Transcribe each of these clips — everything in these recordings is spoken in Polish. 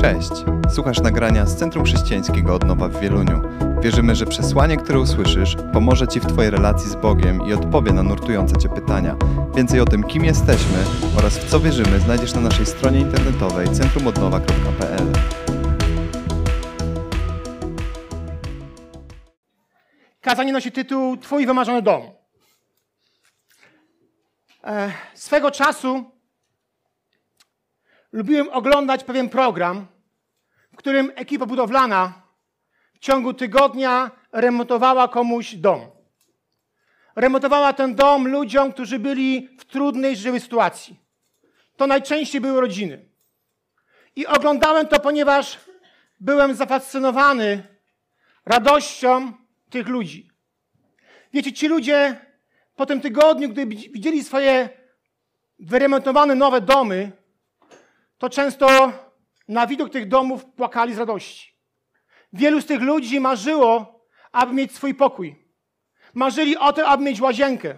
Cześć! Słuchasz nagrania z Centrum Chrześcijańskiego Odnowa w Wieluniu. Wierzymy, że przesłanie, które usłyszysz, pomoże Ci w Twojej relacji z Bogiem i odpowie na nurtujące Cię pytania. Więcej o tym, kim jesteśmy oraz w co wierzymy, znajdziesz na naszej stronie internetowej centrumodnowa.pl. Kazanie nosi tytuł Twój wymarzony dom. E, swego czasu lubiłem oglądać pewien program, w którym ekipa budowlana w ciągu tygodnia remontowała komuś dom. Remontowała ten dom ludziom, którzy byli w trudnej żywej sytuacji. To najczęściej były rodziny. I oglądałem to, ponieważ byłem zafascynowany radością tych ludzi. Wiecie, ci ludzie po tym tygodniu, gdy widzieli swoje wyremontowane nowe domy, to często na widok tych domów płakali z radości. Wielu z tych ludzi marzyło, aby mieć swój pokój. Marzyli o tym, aby mieć łazienkę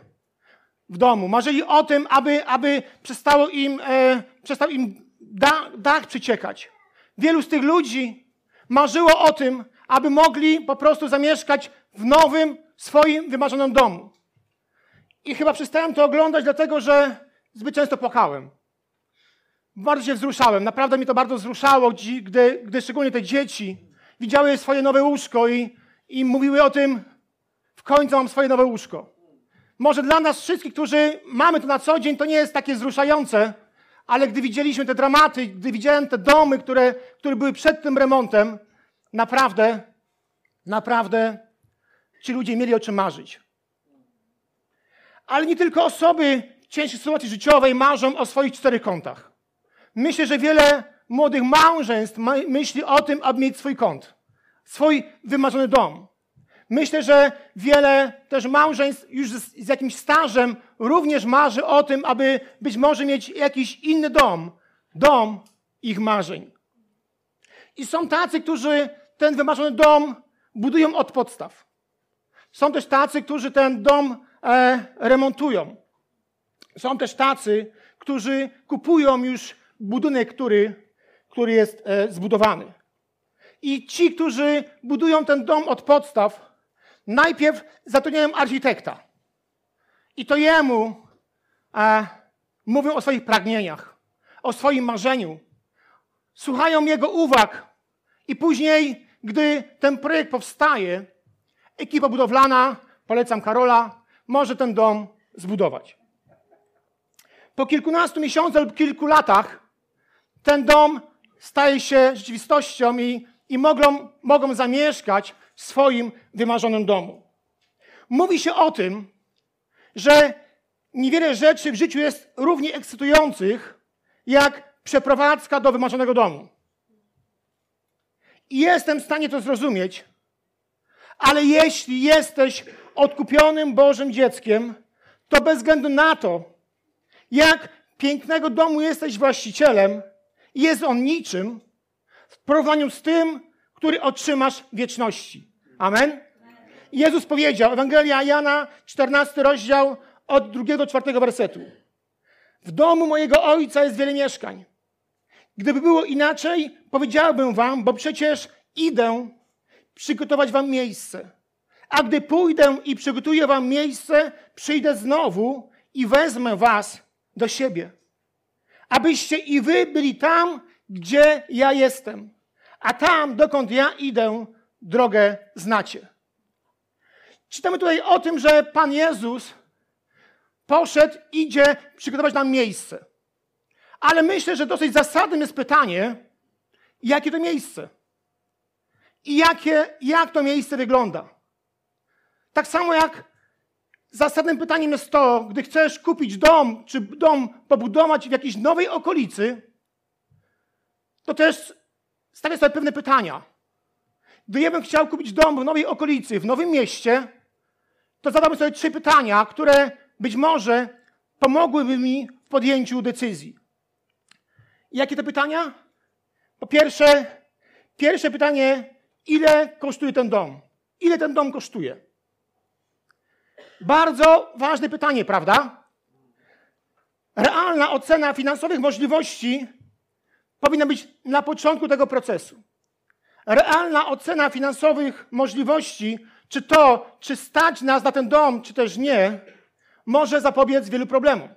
w domu. Marzyli o tym, aby, aby przestało im, e, przestał im da, dach przyciekać. Wielu z tych ludzi marzyło o tym, aby mogli po prostu zamieszkać w nowym, swoim wymarzonym domu. I chyba przestałem to oglądać, dlatego że zbyt często płakałem. Bardzo się wzruszałem. Naprawdę mi to bardzo wzruszało, gdy, gdy szczególnie te dzieci widziały swoje nowe łóżko i, i mówiły o tym, w końcu mam swoje nowe łóżko. Może dla nas wszystkich, którzy mamy to na co dzień, to nie jest takie wzruszające, ale gdy widzieliśmy te dramaty, gdy widziałem te domy, które, które były przed tym remontem, naprawdę, naprawdę ci ludzie mieli o czym marzyć. Ale nie tylko osoby ciężkiej sytuacji życiowej marzą o swoich czterech kątach. Myślę, że wiele młodych małżeństw myśli o tym, aby mieć swój kąt, swój wymarzony dom. Myślę, że wiele też małżeństw już z, z jakimś stażem również marzy o tym, aby być może mieć jakiś inny dom, dom ich marzeń. I są tacy, którzy ten wymarzony dom budują od podstaw. Są też tacy, którzy ten dom e, remontują. Są też tacy, którzy kupują już budynek, który, który jest e, zbudowany. I ci, którzy budują ten dom od podstaw, najpierw zatrudniają architekta. I to jemu e, mówią o swoich pragnieniach, o swoim marzeniu. Słuchają jego uwag i później, gdy ten projekt powstaje, ekipa budowlana, polecam Karola, może ten dom zbudować. Po kilkunastu miesiącach lub kilku latach ten dom staje się rzeczywistością i, i mogą, mogą zamieszkać w swoim wymarzonym domu. Mówi się o tym, że niewiele rzeczy w życiu jest równie ekscytujących, jak przeprowadzka do wymarzonego domu. I jestem w stanie to zrozumieć, ale jeśli jesteś odkupionym Bożym dzieckiem, to bez względu na to, jak pięknego domu jesteś właścicielem, jest on niczym w porównaniu z tym, który otrzymasz wieczności. Amen? Jezus powiedział, Ewangelia Jana, 14 rozdział, od drugiego czwartego wersetu. W domu mojego Ojca jest wiele mieszkań. Gdyby było inaczej, powiedziałbym wam, bo przecież idę przygotować wam miejsce. A gdy pójdę i przygotuję wam miejsce, przyjdę znowu i wezmę was do siebie. Abyście i wy byli tam, gdzie ja jestem. A tam, dokąd ja idę, drogę znacie. Czytamy tutaj o tym, że Pan Jezus poszedł, idzie przygotować nam miejsce. Ale myślę, że dosyć zasadnym jest pytanie, jakie to miejsce? I jakie, jak to miejsce wygląda? Tak samo jak zasadnym pytaniem jest to, gdy chcesz kupić dom, czy dom pobudować w jakiejś nowej okolicy, to też stawię sobie pewne pytania. Gdy ja bym chciał kupić dom w nowej okolicy, w nowym mieście, to zadałbym sobie trzy pytania, które być może pomogłyby mi w podjęciu decyzji. jakie to pytania? Po pierwsze, pierwsze pytanie, ile kosztuje ten dom? Ile ten dom kosztuje? Bardzo ważne pytanie, prawda? Realna ocena finansowych możliwości powinna być na początku tego procesu. Realna ocena finansowych możliwości, czy to, czy stać nas na ten dom, czy też nie, może zapobiec wielu problemom.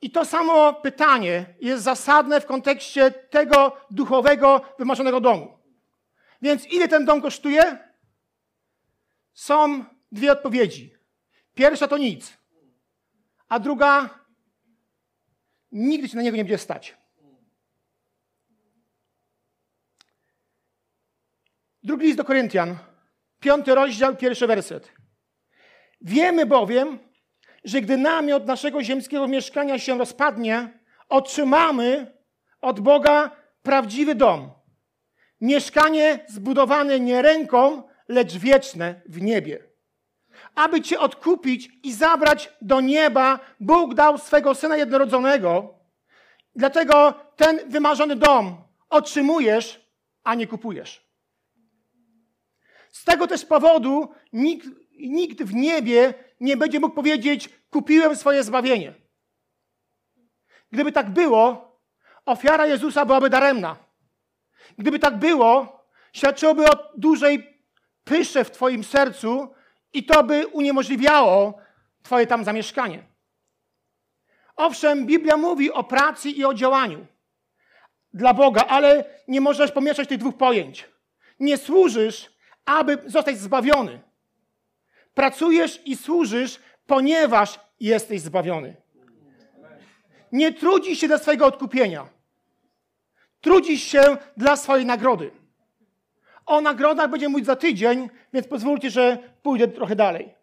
I to samo pytanie jest zasadne w kontekście tego duchowego, wymarzonego domu. Więc ile ten dom kosztuje? Są dwie odpowiedzi. Pierwsza to nic, a druga nigdy się na niego nie będzie stać. Drugi list do Koryntian, piąty rozdział, pierwszy werset. Wiemy bowiem, że gdy namiot naszego ziemskiego mieszkania się rozpadnie, otrzymamy od Boga prawdziwy dom. Mieszkanie zbudowane nie ręką, lecz wieczne w niebie. Aby Cię odkupić i zabrać do nieba, Bóg dał swego Syna jednorodzonego. Dlatego ten wymarzony dom otrzymujesz, a nie kupujesz. Z tego też powodu nikt, nikt w niebie nie będzie mógł powiedzieć: Kupiłem swoje zbawienie. Gdyby tak było, ofiara Jezusa byłaby daremna. Gdyby tak było, świadczyłoby o dużej pysze w Twoim sercu i to by uniemożliwiało Twoje tam zamieszkanie. Owszem, Biblia mówi o pracy i o działaniu dla Boga, ale nie możesz pomieszać tych dwóch pojęć. Nie służysz, aby zostać zbawiony. Pracujesz i służysz, ponieważ jesteś zbawiony. Nie trudzisz się dla swojego odkupienia. Trudzisz się dla swojej nagrody. O nagrodach będzie mówić za tydzień, więc pozwólcie, że pójdę trochę dalej.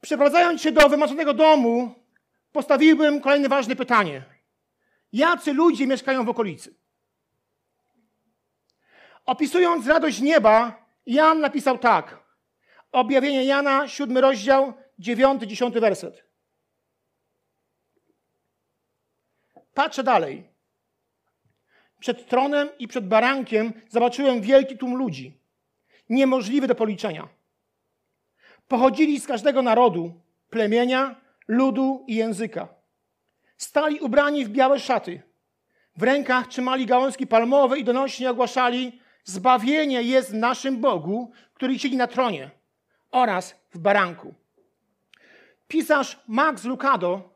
Przeprowadzając się do wymarzonego domu, postawiłbym kolejne ważne pytanie. Jacy ludzie mieszkają w okolicy? Opisując radość nieba, Jan napisał tak. Objawienie Jana, siódmy rozdział, dziewiąty, dziesiąty werset. Patrzę dalej. Przed tronem i przed barankiem zobaczyłem wielki tłum ludzi, niemożliwy do policzenia. Pochodzili z każdego narodu, plemienia, ludu i języka. Stali ubrani w białe szaty. W rękach trzymali gałązki palmowe i donośnie ogłaszali: Zbawienie jest naszym Bogu, który siedzi na tronie oraz w baranku. Pisarz Max Lucado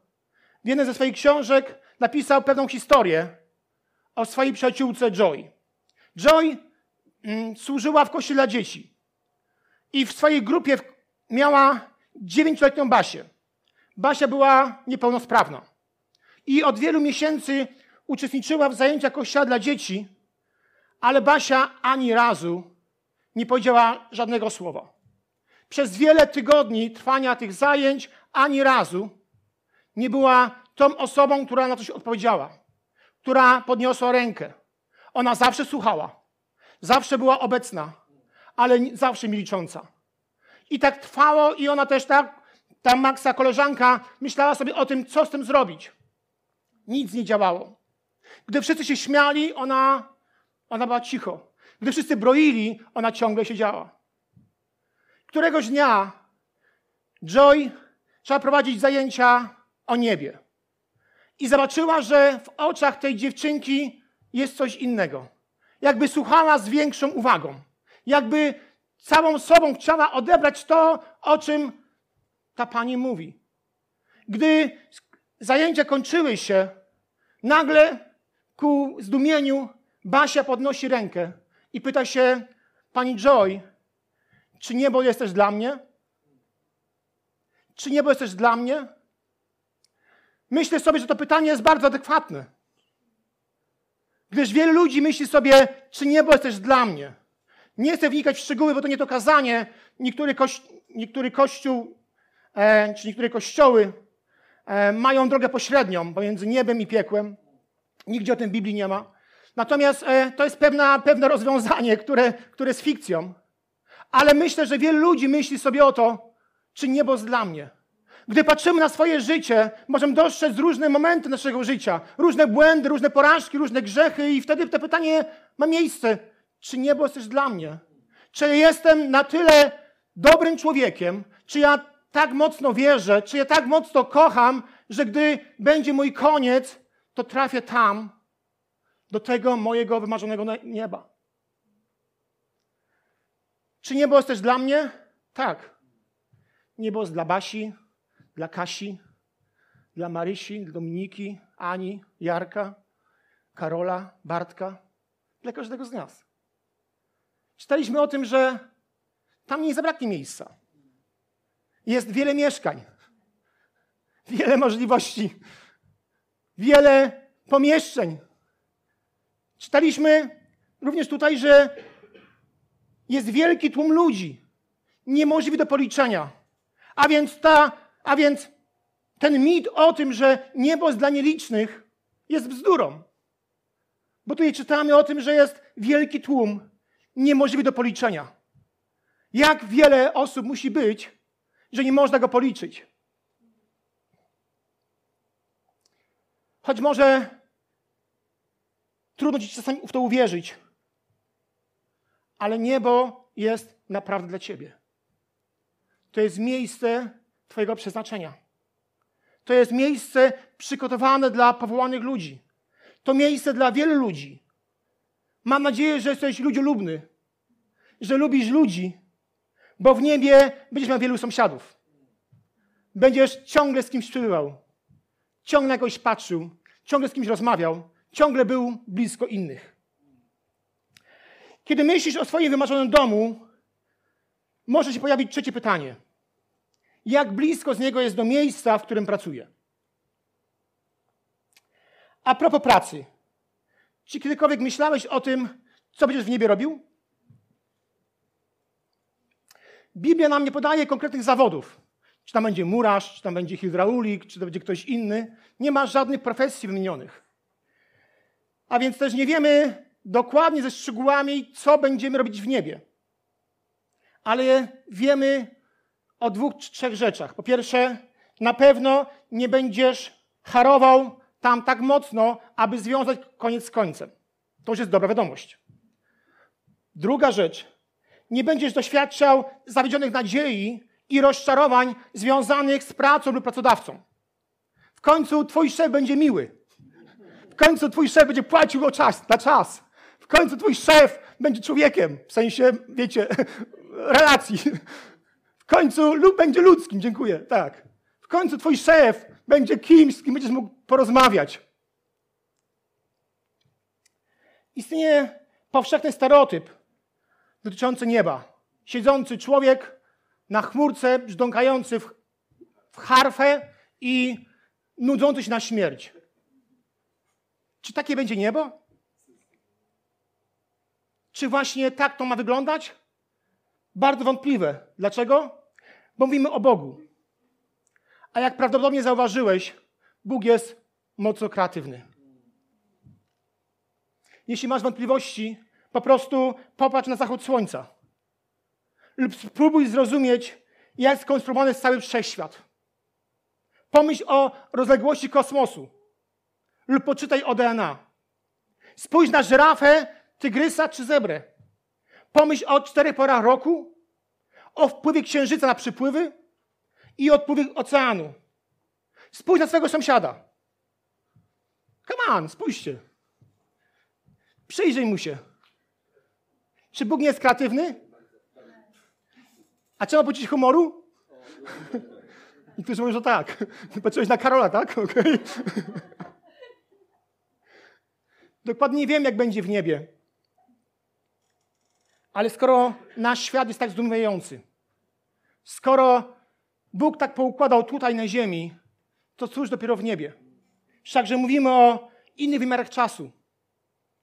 w jednej ze swoich książek napisał pewną historię o swojej przyjaciółce Joy. Joy mm, służyła w kościele dzieci i w swojej grupie miała dziewięcioletnią Basię. Basia była niepełnosprawna i od wielu miesięcy uczestniczyła w zajęciach kościoła dla dzieci, ale Basia ani razu nie powiedziała żadnego słowa. Przez wiele tygodni trwania tych zajęć ani razu nie była tą osobą, która na coś odpowiedziała, która podniosła rękę. Ona zawsze słuchała, zawsze była obecna, ale zawsze milcząca. I tak trwało, i ona też tak, ta Maxa koleżanka, myślała sobie o tym, co z tym zrobić. Nic nie działało. Gdy wszyscy się śmiali, ona, ona była cicho. Gdy wszyscy broili, ona ciągle siedziała. Któregoś dnia Joy trzeba prowadzić zajęcia o niebie. I zobaczyła, że w oczach tej dziewczynki jest coś innego. Jakby słuchała z większą uwagą. Jakby całą sobą chciała odebrać to, o czym ta pani mówi. Gdy zajęcia kończyły się, nagle ku zdumieniu Basia podnosi rękę i pyta się pani Joy, czy niebo jest też dla mnie? Czy niebo jest też dla mnie? Myślę sobie, że to pytanie jest bardzo adekwatne. Gdyż wielu ludzi myśli sobie, czy niebo jest też dla mnie. Nie chcę wnikać w szczegóły, bo to nie to kazanie. Niektóry, koś, niektóry kościół, e, czy niektóre kościoły e, mają drogę pośrednią pomiędzy niebem i piekłem. Nigdzie o tym w Biblii nie ma. Natomiast e, to jest pewna, pewne rozwiązanie, które, które jest fikcją. Ale myślę, że wielu ludzi myśli sobie o to, czy niebo jest dla mnie. Gdy patrzymy na swoje życie, możemy dostrzec różne momenty naszego życia, różne błędy, różne porażki, różne grzechy, i wtedy to pytanie ma miejsce: czy niebo jest też dla mnie? Czy jestem na tyle dobrym człowiekiem? Czy ja tak mocno wierzę? Czy ja tak mocno kocham, że gdy będzie mój koniec, to trafię tam, do tego mojego wymarzonego nieba. Czy niebo jest też dla mnie? Tak. Niebo jest dla Basi, dla Kasi, dla Marysi, Dominiki, Ani, Jarka, Karola, Bartka, dla każdego z nas. Czytaliśmy o tym, że tam nie zabraknie miejsca. Jest wiele mieszkań, wiele możliwości, wiele pomieszczeń. Czytaliśmy również tutaj, że jest wielki tłum ludzi, niemożliwy do policzenia. A więc, ta, a więc ten mit o tym, że niebo jest dla nielicznych, jest bzdurą. Bo tutaj czytamy o tym, że jest wielki tłum, niemożliwy do policzenia. Jak wiele osób musi być, że nie można go policzyć. Choć może trudno ci czasami w to uwierzyć, ale niebo jest naprawdę dla ciebie. To jest miejsce Twojego przeznaczenia. To jest miejsce przygotowane dla powołanych ludzi. To miejsce dla wielu ludzi. Mam nadzieję, że jesteś ludziolubny, że lubisz ludzi, bo w niebie będziesz miał wielu sąsiadów. Będziesz ciągle z kimś przebywał, ciągle jakoś patrzył, ciągle z kimś rozmawiał, ciągle był blisko innych. Kiedy myślisz o swoim wymarzonym domu, może się pojawić trzecie pytanie. Jak blisko z niego jest do miejsca, w którym pracuje? A propos pracy. Czy kiedykolwiek myślałeś o tym, co będziesz w niebie robił? Biblia nam nie podaje konkretnych zawodów. Czy tam będzie murarz, czy tam będzie hydraulik, czy to będzie ktoś inny. Nie ma żadnych profesji wymienionych. A więc też nie wiemy dokładnie ze szczegółami, co będziemy robić w niebie. Ale wiemy o dwóch czy trzech rzeczach. Po pierwsze, na pewno nie będziesz harował tam tak mocno, aby związać koniec z końcem. To już jest dobra wiadomość. Druga rzecz, nie będziesz doświadczał zawiedzionych nadziei i rozczarowań związanych z pracą lub pracodawcą. W końcu twój szef będzie miły. W końcu twój szef będzie płacił o czas, na czas. W końcu twój szef będzie człowiekiem, w sensie, wiecie, relacji. W końcu lub będzie ludzkim, dziękuję, tak. W końcu twój szef będzie kimś, z kim będziesz mógł porozmawiać. Istnieje powszechny stereotyp dotyczący nieba. Siedzący człowiek na chmurce, brzdąkający w, w harfę i nudzący się na śmierć. Czy takie będzie niebo? Czy właśnie tak to ma wyglądać? Bardzo wątpliwe. Dlaczego? Bo mówimy o Bogu. A jak prawdopodobnie zauważyłeś, Bóg jest mocno kreatywny. Jeśli masz wątpliwości, po prostu popatrz na zachód słońca. Lub spróbuj zrozumieć, jak skonstruowany jest cały wszechświat. Pomyśl o rozległości kosmosu. Lub poczytaj o DNA. Spójrz na żyrafę, tygrysa czy zebrę. Pomyśl o czterech porach roku, o wpływie księżyca na przypływy i odpływie oceanu. Spójrz na swojego sąsiada. Come on, spójrzcie. Przyjrzyj mu się. Czy Bóg nie jest kreatywny? A trzeba poczuć humoru? Niektórzy mówią, że tak. Patrzyłeś na Karola, tak? Okay. Dokładnie nie wiem, jak będzie w niebie. Ale skoro nasz świat jest tak zdumiewający, skoro Bóg tak poukładał tutaj na ziemi, to cóż dopiero w niebie? Wszakże mówimy o innych wymiarach czasu,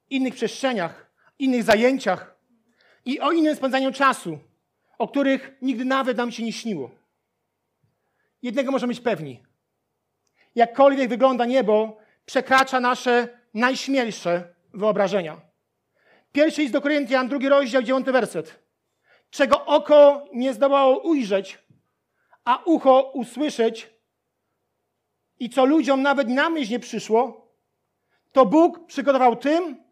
innych przestrzeniach, innych zajęciach i o innym spędzaniu czasu, o których nigdy nawet nam się nie śniło. Jednego możemy być pewni. Jakkolwiek wygląda niebo, przekracza nasze najśmielsze wyobrażenia. Pierwszy list do Koryntian, drugi rozdział, dziewiąty werset. Czego oko nie zdołało ujrzeć, a ucho usłyszeć i co ludziom nawet na myśl nie przyszło, to Bóg przygotował tym,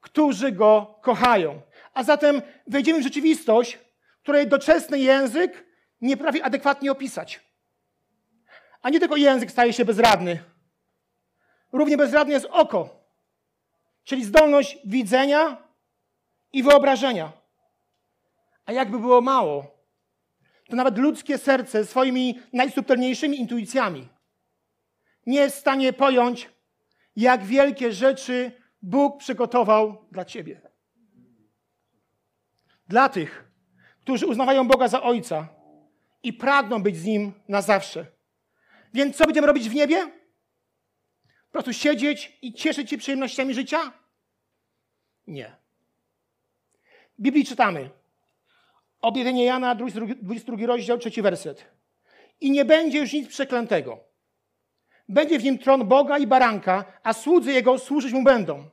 którzy Go kochają. A zatem wejdziemy w rzeczywistość, której doczesny język nie prawi adekwatnie opisać. A nie tylko język staje się bezradny. równie bezradne jest oko, czyli zdolność widzenia i wyobrażenia. A jakby było mało, to nawet ludzkie serce swoimi najsubtelniejszymi intuicjami nie jest w stanie pojąć, jak wielkie rzeczy Bóg przygotował dla ciebie. Dla tych, którzy uznawają Boga za Ojca i pragną być z Nim na zawsze. Więc co będziemy robić w niebie? Po prostu siedzieć i cieszyć się przyjemnościami życia? Nie. W Biblii czytamy. Objawienie Jana, 22 rozdział, trzeci werset. I nie będzie już nic przeklętego. Będzie w nim tron Boga i baranka, a słudzy jego służyć mu będą.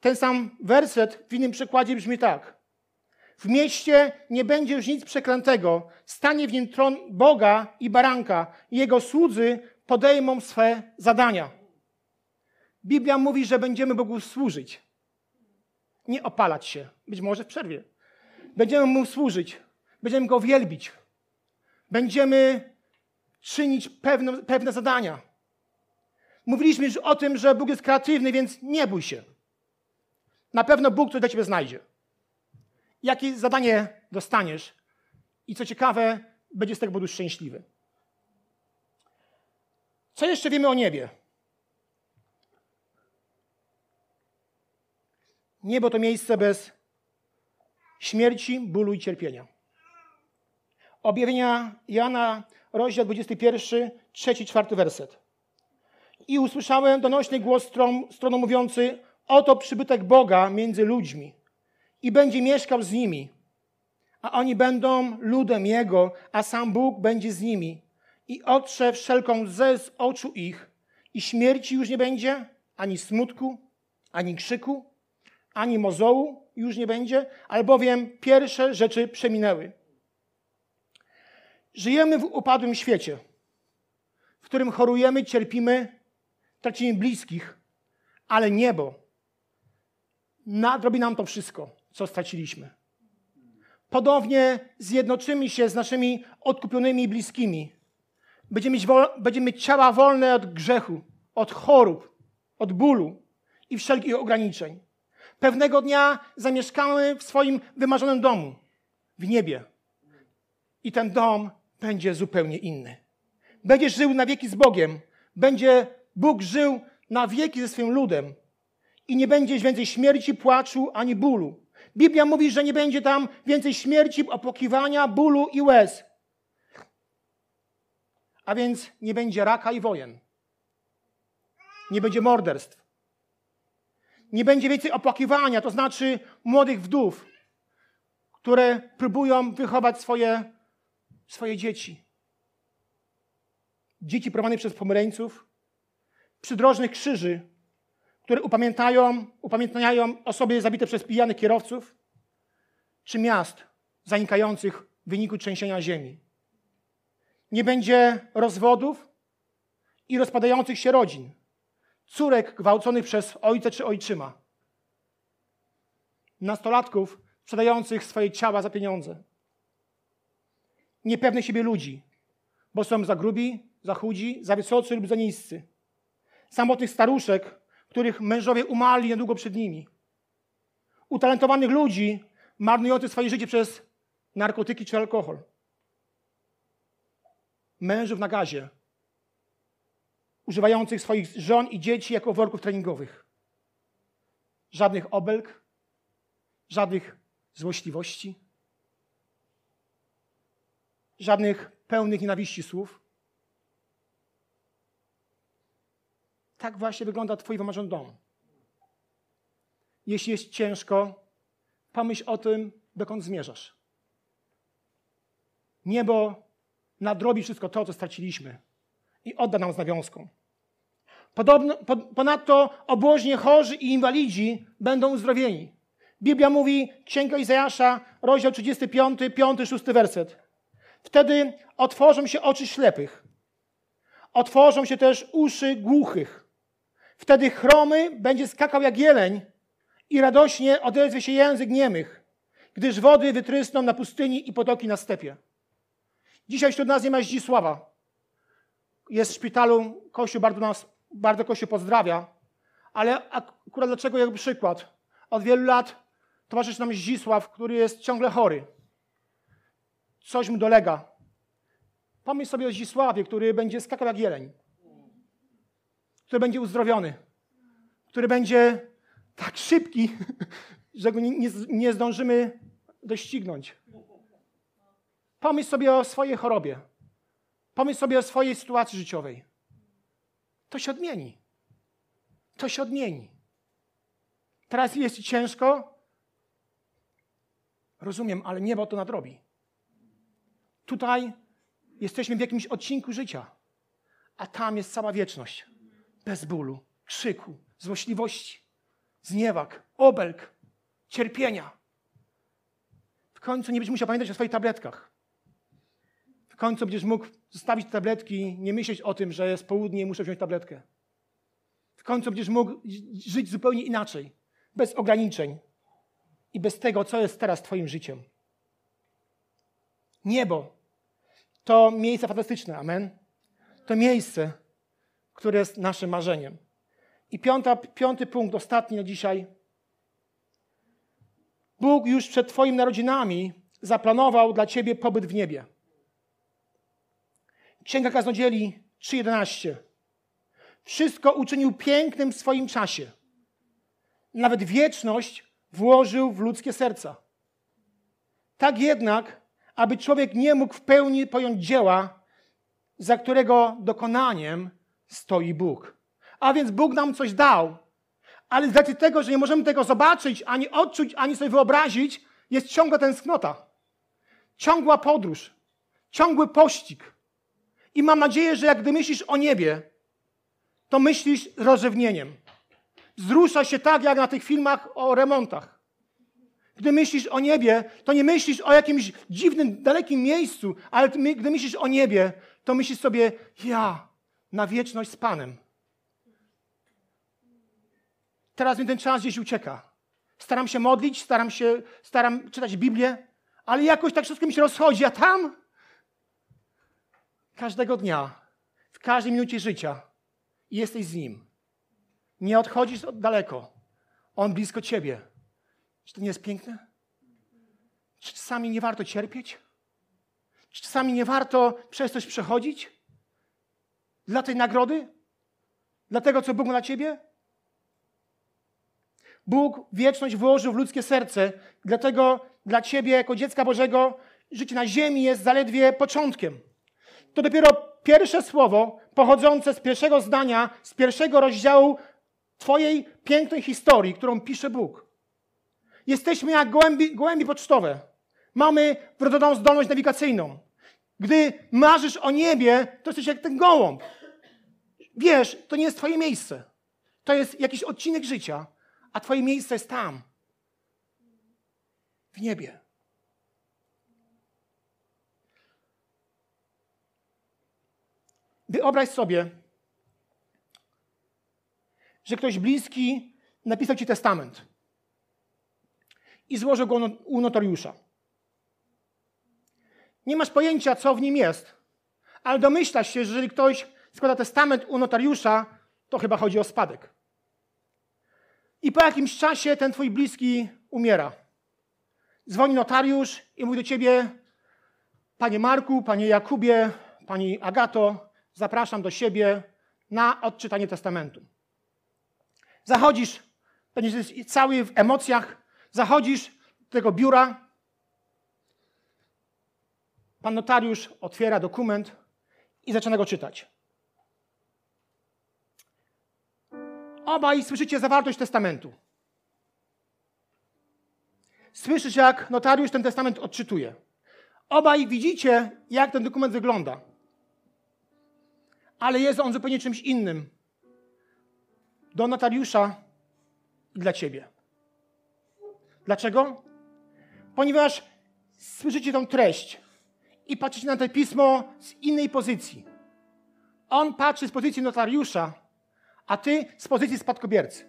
Ten sam werset w innym przykładzie brzmi tak. W mieście nie będzie już nic przeklętego. Stanie w nim tron Boga i baranka. Jego słudzy podejmą swe zadania. Biblia mówi, że będziemy Bogu służyć. Nie opalać się. Być może w przerwie. Będziemy Mu służyć. Będziemy Go wielbić. Będziemy czynić pewne, pewne zadania. Mówiliśmy już o tym, że Bóg jest kreatywny, więc nie bój się. Na pewno Bóg coś dla ciebie znajdzie. Jakie zadanie dostaniesz i co ciekawe, będzie z tego powodu szczęśliwy. Co jeszcze wiemy o niebie? Niebo to miejsce bez śmierci, bólu i cierpienia. Objawienia Jana, rozdział 21, trzeci, czwarty werset. I usłyszałem donośny głos stron, stroną mówiący, oto przybytek Boga między ludźmi i będzie mieszkał z nimi. A oni będą ludem Jego, a sam Bóg będzie z nimi. I otrze wszelką łzę z oczu ich i śmierci już nie będzie, ani smutku, ani krzyku, ani mozołu już nie będzie, albowiem pierwsze rzeczy przeminęły. Żyjemy w upadłym świecie, w którym chorujemy, cierpimy, tracimy bliskich, ale niebo nadrobi nam to wszystko, co straciliśmy. Podobnie zjednoczymy się z naszymi odkupionymi bliskimi. Będziemy mieć, będziemy mieć ciała wolne od grzechu, od chorób, od bólu i wszelkich ograniczeń. Pewnego dnia zamieszkamy w swoim wymarzonym domu, w niebie. I ten dom będzie zupełnie inny. Będziesz żył na wieki z Bogiem. Będzie Bóg żył na wieki ze swoim ludem. I nie będzie więcej śmierci, płaczu ani bólu. Biblia mówi, że nie będzie tam więcej śmierci, opłakiwania, bólu i łez. A więc nie będzie raka i wojen. Nie będzie morderstw. Nie będzie więcej opłakiwania, to znaczy młodych wdów, które próbują wychować swoje, swoje dzieci. Dzieci prowadzone przez pomyreńców, przydrożnych krzyży, które upamiętają, upamiętniają osoby zabite przez pijanych kierowców, czy miast zanikających w wyniku trzęsienia ziemi. Nie będzie rozwodów i rozpadających się rodzin, córek gwałconych przez ojca czy ojczyma, nastolatków sprzedających swoje ciała za pieniądze, niepewnych siebie ludzi, bo są za grubi, za chudzi, za wysocy lub za niscy, samotnych staruszek, których mężowie umarli niedługo przed nimi, utalentowanych ludzi marnujących swoje życie przez narkotyki czy alkohol, mężów na gazie, używających swoich żon i dzieci jako worków treningowych. Żadnych obelg, żadnych złośliwości, żadnych pełnych nienawiści słów. Tak właśnie wygląda Twój wymarzony dom. Jeśli jest ciężko, pomyśl o tym, dokąd zmierzasz. Niebo nadrobi wszystko to, co straciliśmy i odda nam z nawiązką. Podobno, po, ponadto obłożnie chorzy i inwalidzi będą uzdrowieni. Biblia mówi, Księga Izajasza, rozdział 35, 5, 6 werset. Wtedy otworzą się oczy ślepych. Otworzą się też uszy głuchych. Wtedy chromy będzie skakał jak jeleń i radośnie odezwie się język niemych, gdyż wody wytrysną na pustyni i potoki na stepie. Dzisiaj wśród nas nie ma Zdzisława. Jest w szpitalu, Kościół bardzo nas, bardzo Kościół pozdrawia. Ale akurat dlaczego jego przykład? Od wielu lat towarzyszy nam Zdzisław, który jest ciągle chory. Coś mu dolega. Pomyśl sobie o Zdzisławie, który będzie skakał jak jeleń. Który będzie uzdrowiony. Który będzie tak szybki, że go nie, nie zdążymy doścignąć. Pomyśl sobie o swojej chorobie. Pomyśl sobie o swojej sytuacji życiowej. To się odmieni. To się odmieni. Teraz jest ci ciężko. Rozumiem, ale niebo to nadrobi. Tutaj jesteśmy w jakimś odcinku życia, a tam jest cała wieczność. Bez bólu, krzyku, złośliwości, zniewag, obelg, cierpienia. W końcu nie będziesz musiał pamiętać o swoich tabletkach. Końcu będziesz mógł zostawić tabletki, nie myśleć o tym, że jest południe i muszę wziąć tabletkę. W końcu będziesz mógł żyć zupełnie inaczej, bez ograniczeń i bez tego, co jest teraz Twoim życiem. Niebo to miejsce fantastyczne, amen. To miejsce, które jest naszym marzeniem. I piąta, piąty punkt, ostatni na dzisiaj. Bóg już przed Twoimi narodzinami zaplanował dla Ciebie pobyt w niebie. Księga Kaznodzieli 3:11. Wszystko uczynił pięknym w swoim czasie. Nawet wieczność włożył w ludzkie serca. Tak jednak, aby człowiek nie mógł w pełni pojąć dzieła, za którego dokonaniem stoi Bóg. A więc Bóg nam coś dał, ale z racji tego, że nie możemy tego zobaczyć, ani odczuć, ani sobie wyobrazić, jest ciągła tęsknota, ciągła podróż, ciągły pościg. I mam nadzieję, że jak gdy myślisz o niebie, to myślisz z rozrzewnieniem. Wzrusza się tak, jak na tych filmach o remontach. Gdy myślisz o niebie, to nie myślisz o jakimś dziwnym, dalekim miejscu, ale gdy myślisz o niebie, to myślisz sobie, ja na wieczność z Panem. Teraz mi ten czas gdzieś ucieka. Staram się modlić, staram się, staram czytać Biblię, ale jakoś tak wszystko mi się rozchodzi, a tam każdego dnia, w każdej minucie życia jesteś z Nim. Nie odchodzisz od daleko. On blisko Ciebie. Czy to nie jest piękne? Czy czasami nie warto cierpieć? Czy czasami nie warto przez coś przechodzić? Dla tej nagrody? Dla tego, co Bóg ma dla Ciebie? Bóg wieczność włożył w ludzkie serce, dlatego dla Ciebie, jako dziecka Bożego, życie na ziemi jest zaledwie początkiem. To dopiero pierwsze słowo pochodzące z pierwszego zdania, z pierwszego rozdziału Twojej pięknej historii, którą pisze Bóg. Jesteśmy jak gołębi, gołębi pocztowe. Mamy wrodzoną zdolność nawigacyjną. Gdy marzysz o niebie, to jesteś jak ten gołąb. Wiesz, to nie jest Twoje miejsce. To jest jakiś odcinek życia, a Twoje miejsce jest tam, w niebie. Wyobraź sobie, że ktoś bliski napisał ci testament i złożył go u notariusza. Nie masz pojęcia, co w nim jest, ale domyślasz się, że jeżeli ktoś składa testament u notariusza, to chyba chodzi o spadek. I po jakimś czasie ten twój bliski umiera. Dzwoni notariusz i mówi do ciebie: Panie Marku, panie Jakubie, pani Agato, zapraszam do siebie na odczytanie testamentu. Zachodzisz, będziesz cały w emocjach, zachodzisz do tego biura. Pan notariusz otwiera dokument i zaczyna go czytać. Obaj słyszycie zawartość testamentu. Słyszysz, jak notariusz ten testament odczytuje. Obaj widzicie, jak ten dokument wygląda. Ale jest on zupełnie czymś innym. Do notariusza i dla ciebie. Dlaczego? Ponieważ słyszycie tą treść i patrzycie na to pismo z innej pozycji. On patrzy z pozycji notariusza, a ty z pozycji spadkobiercy.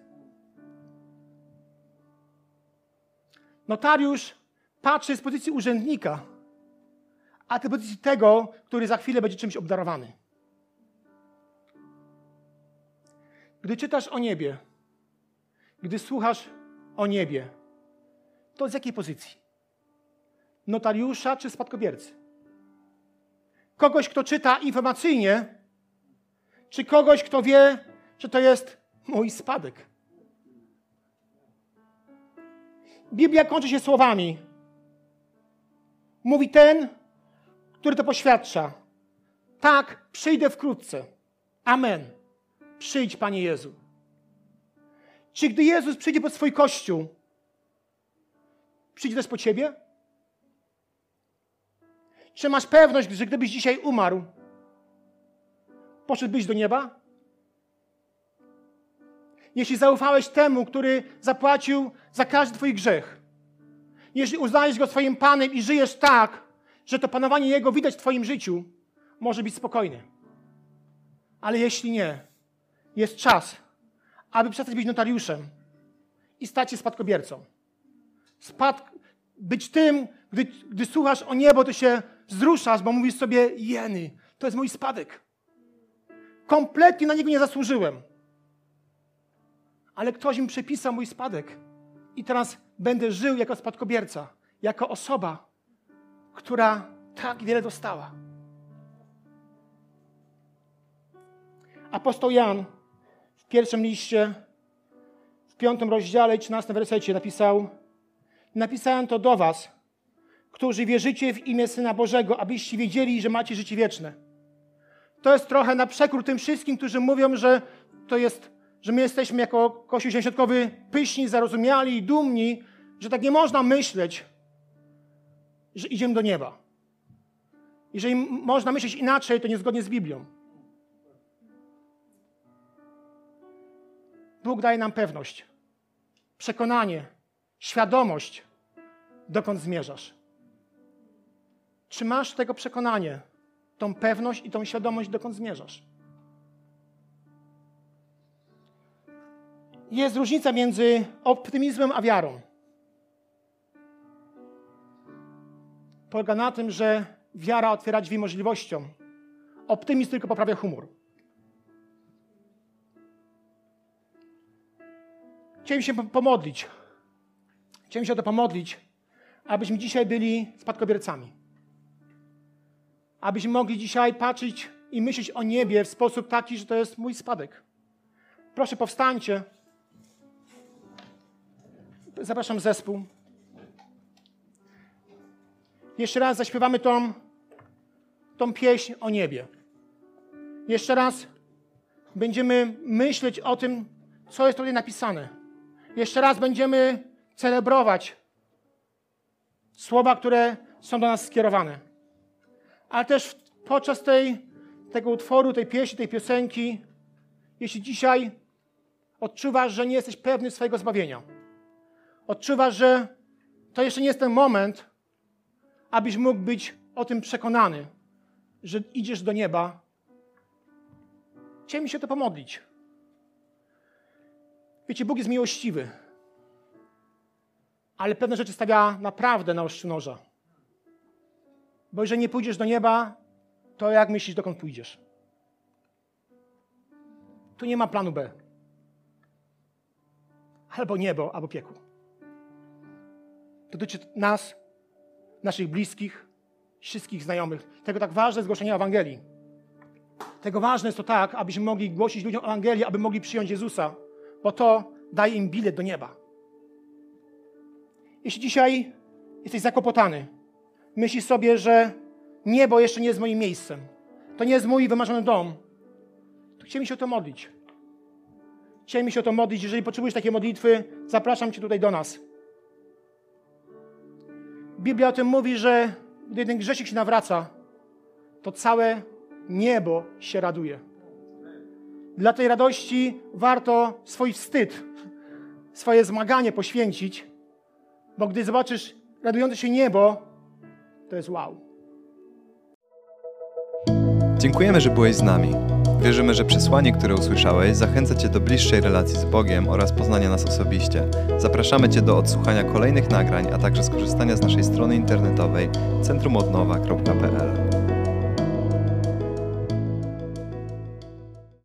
Notariusz patrzy z pozycji urzędnika, a ty z pozycji tego, który za chwilę będzie czymś obdarowany. Gdy czytasz o niebie, gdy słuchasz o niebie, to z jakiej pozycji? Notariusza czy spadkobiercy? Kogoś, kto czyta informacyjnie, czy kogoś, kto wie, że to jest mój spadek? Biblia kończy się słowami. Mówi ten, który to poświadcza. Tak, przyjdę wkrótce. Amen. Przyjdź, Panie Jezu. Czy gdy Jezus przyjdzie pod swój kościół, przyjdzie też po ciebie? Czy masz pewność, że gdybyś dzisiaj umarł, poszedłbyś do nieba? Jeśli zaufałeś temu, który zapłacił za każdy Twój grzech, jeśli uznajesz Go swoim Panem i żyjesz tak, że to panowanie Jego widać w Twoim życiu, może być spokojny. Ale jeśli nie, jest czas, aby przestać być notariuszem i stać się spadkobiercą. Spad... Być tym, gdy, gdy słuchasz o niebo, to się wzruszasz, bo mówisz sobie, jeny, to jest mój spadek. Kompletnie na niego nie zasłużyłem. Ale ktoś mi przepisał mój spadek. I teraz będę żył jako spadkobierca, jako osoba, która tak wiele dostała. Apostoł Jan pierwszym liście, w piątym rozdziale i trzynastym wersecie napisał Napisałem to do was, którzy wierzycie w imię Syna Bożego, abyście wiedzieli, że macie życie wieczne. To jest trochę na przekór tym wszystkim, którzy mówią, że to jest, że my jesteśmy jako Kościół Świątkowy pyszni, zarozumiali i dumni, że tak nie można myśleć, że idziemy do nieba. Jeżeli można myśleć inaczej, to niezgodnie z Biblią. Bóg daje nam pewność, przekonanie, świadomość, dokąd zmierzasz. Czy masz tego przekonanie, tą pewność i tą świadomość, dokąd zmierzasz? Jest różnica między optymizmem a wiarą. Polega na tym, że wiara otwiera drzwi możliwościom. Optymizm tylko poprawia humor. Chciałem się pomodlić. Chciałem się o to pomodlić, abyśmy dzisiaj byli spadkobiercami. Abyśmy mogli dzisiaj patrzeć i myśleć o niebie w sposób taki, że to jest mój spadek. Proszę, powstańcie. Zapraszam zespół. Jeszcze raz zaśpiewamy tą, tą pieśń o niebie. Jeszcze raz będziemy myśleć o tym, co jest tutaj napisane. Jeszcze raz będziemy celebrować słowa, które są do nas skierowane. Ale też podczas tej, tego utworu, tej pieśni, tej piosenki, jeśli dzisiaj odczuwasz, że nie jesteś pewny swojego zbawienia, odczuwasz, że to jeszcze nie jest ten moment, abyś mógł być o tym przekonany, że idziesz do nieba, chciałem się to pomodlić. Wiecie, Bóg jest miłościwy, ale pewne rzeczy stawia naprawdę na ostrzu noża. Bo jeżeli nie pójdziesz do nieba, to jak myślisz, dokąd pójdziesz? Tu nie ma planu B. Albo niebo, albo piekło. Dotyczy nas, naszych bliskich, wszystkich znajomych. Tego tak ważne jest głoszenie Ewangelii. Tego ważne jest to tak, abyśmy mogli głosić ludziom Ewangelię, aby mogli przyjąć Jezusa, bo to daje im bilet do nieba. Jeśli dzisiaj jesteś zakłopotany, myślisz sobie, że niebo jeszcze nie jest moim miejscem, to nie jest mój wymarzony dom, to chciałem się o to modlić. Chciałem się o to modlić. Jeżeli potrzebujesz takiej modlitwy, zapraszam Cię tutaj do nas. Biblia o tym mówi, że gdy jeden grzesznik się nawraca, to całe niebo się raduje. Dla tej radości warto swój wstyd, swoje zmaganie poświęcić, bo gdy zobaczysz radujące się niebo, to jest wow. Dziękujemy, że byłeś z nami. Wierzymy, że przesłanie, które usłyszałeś, zachęca Cię do bliższej relacji z Bogiem oraz poznania nas osobiście. Zapraszamy Cię do odsłuchania kolejnych nagrań, a także skorzystania z naszej strony internetowej centrumodnowa.pl.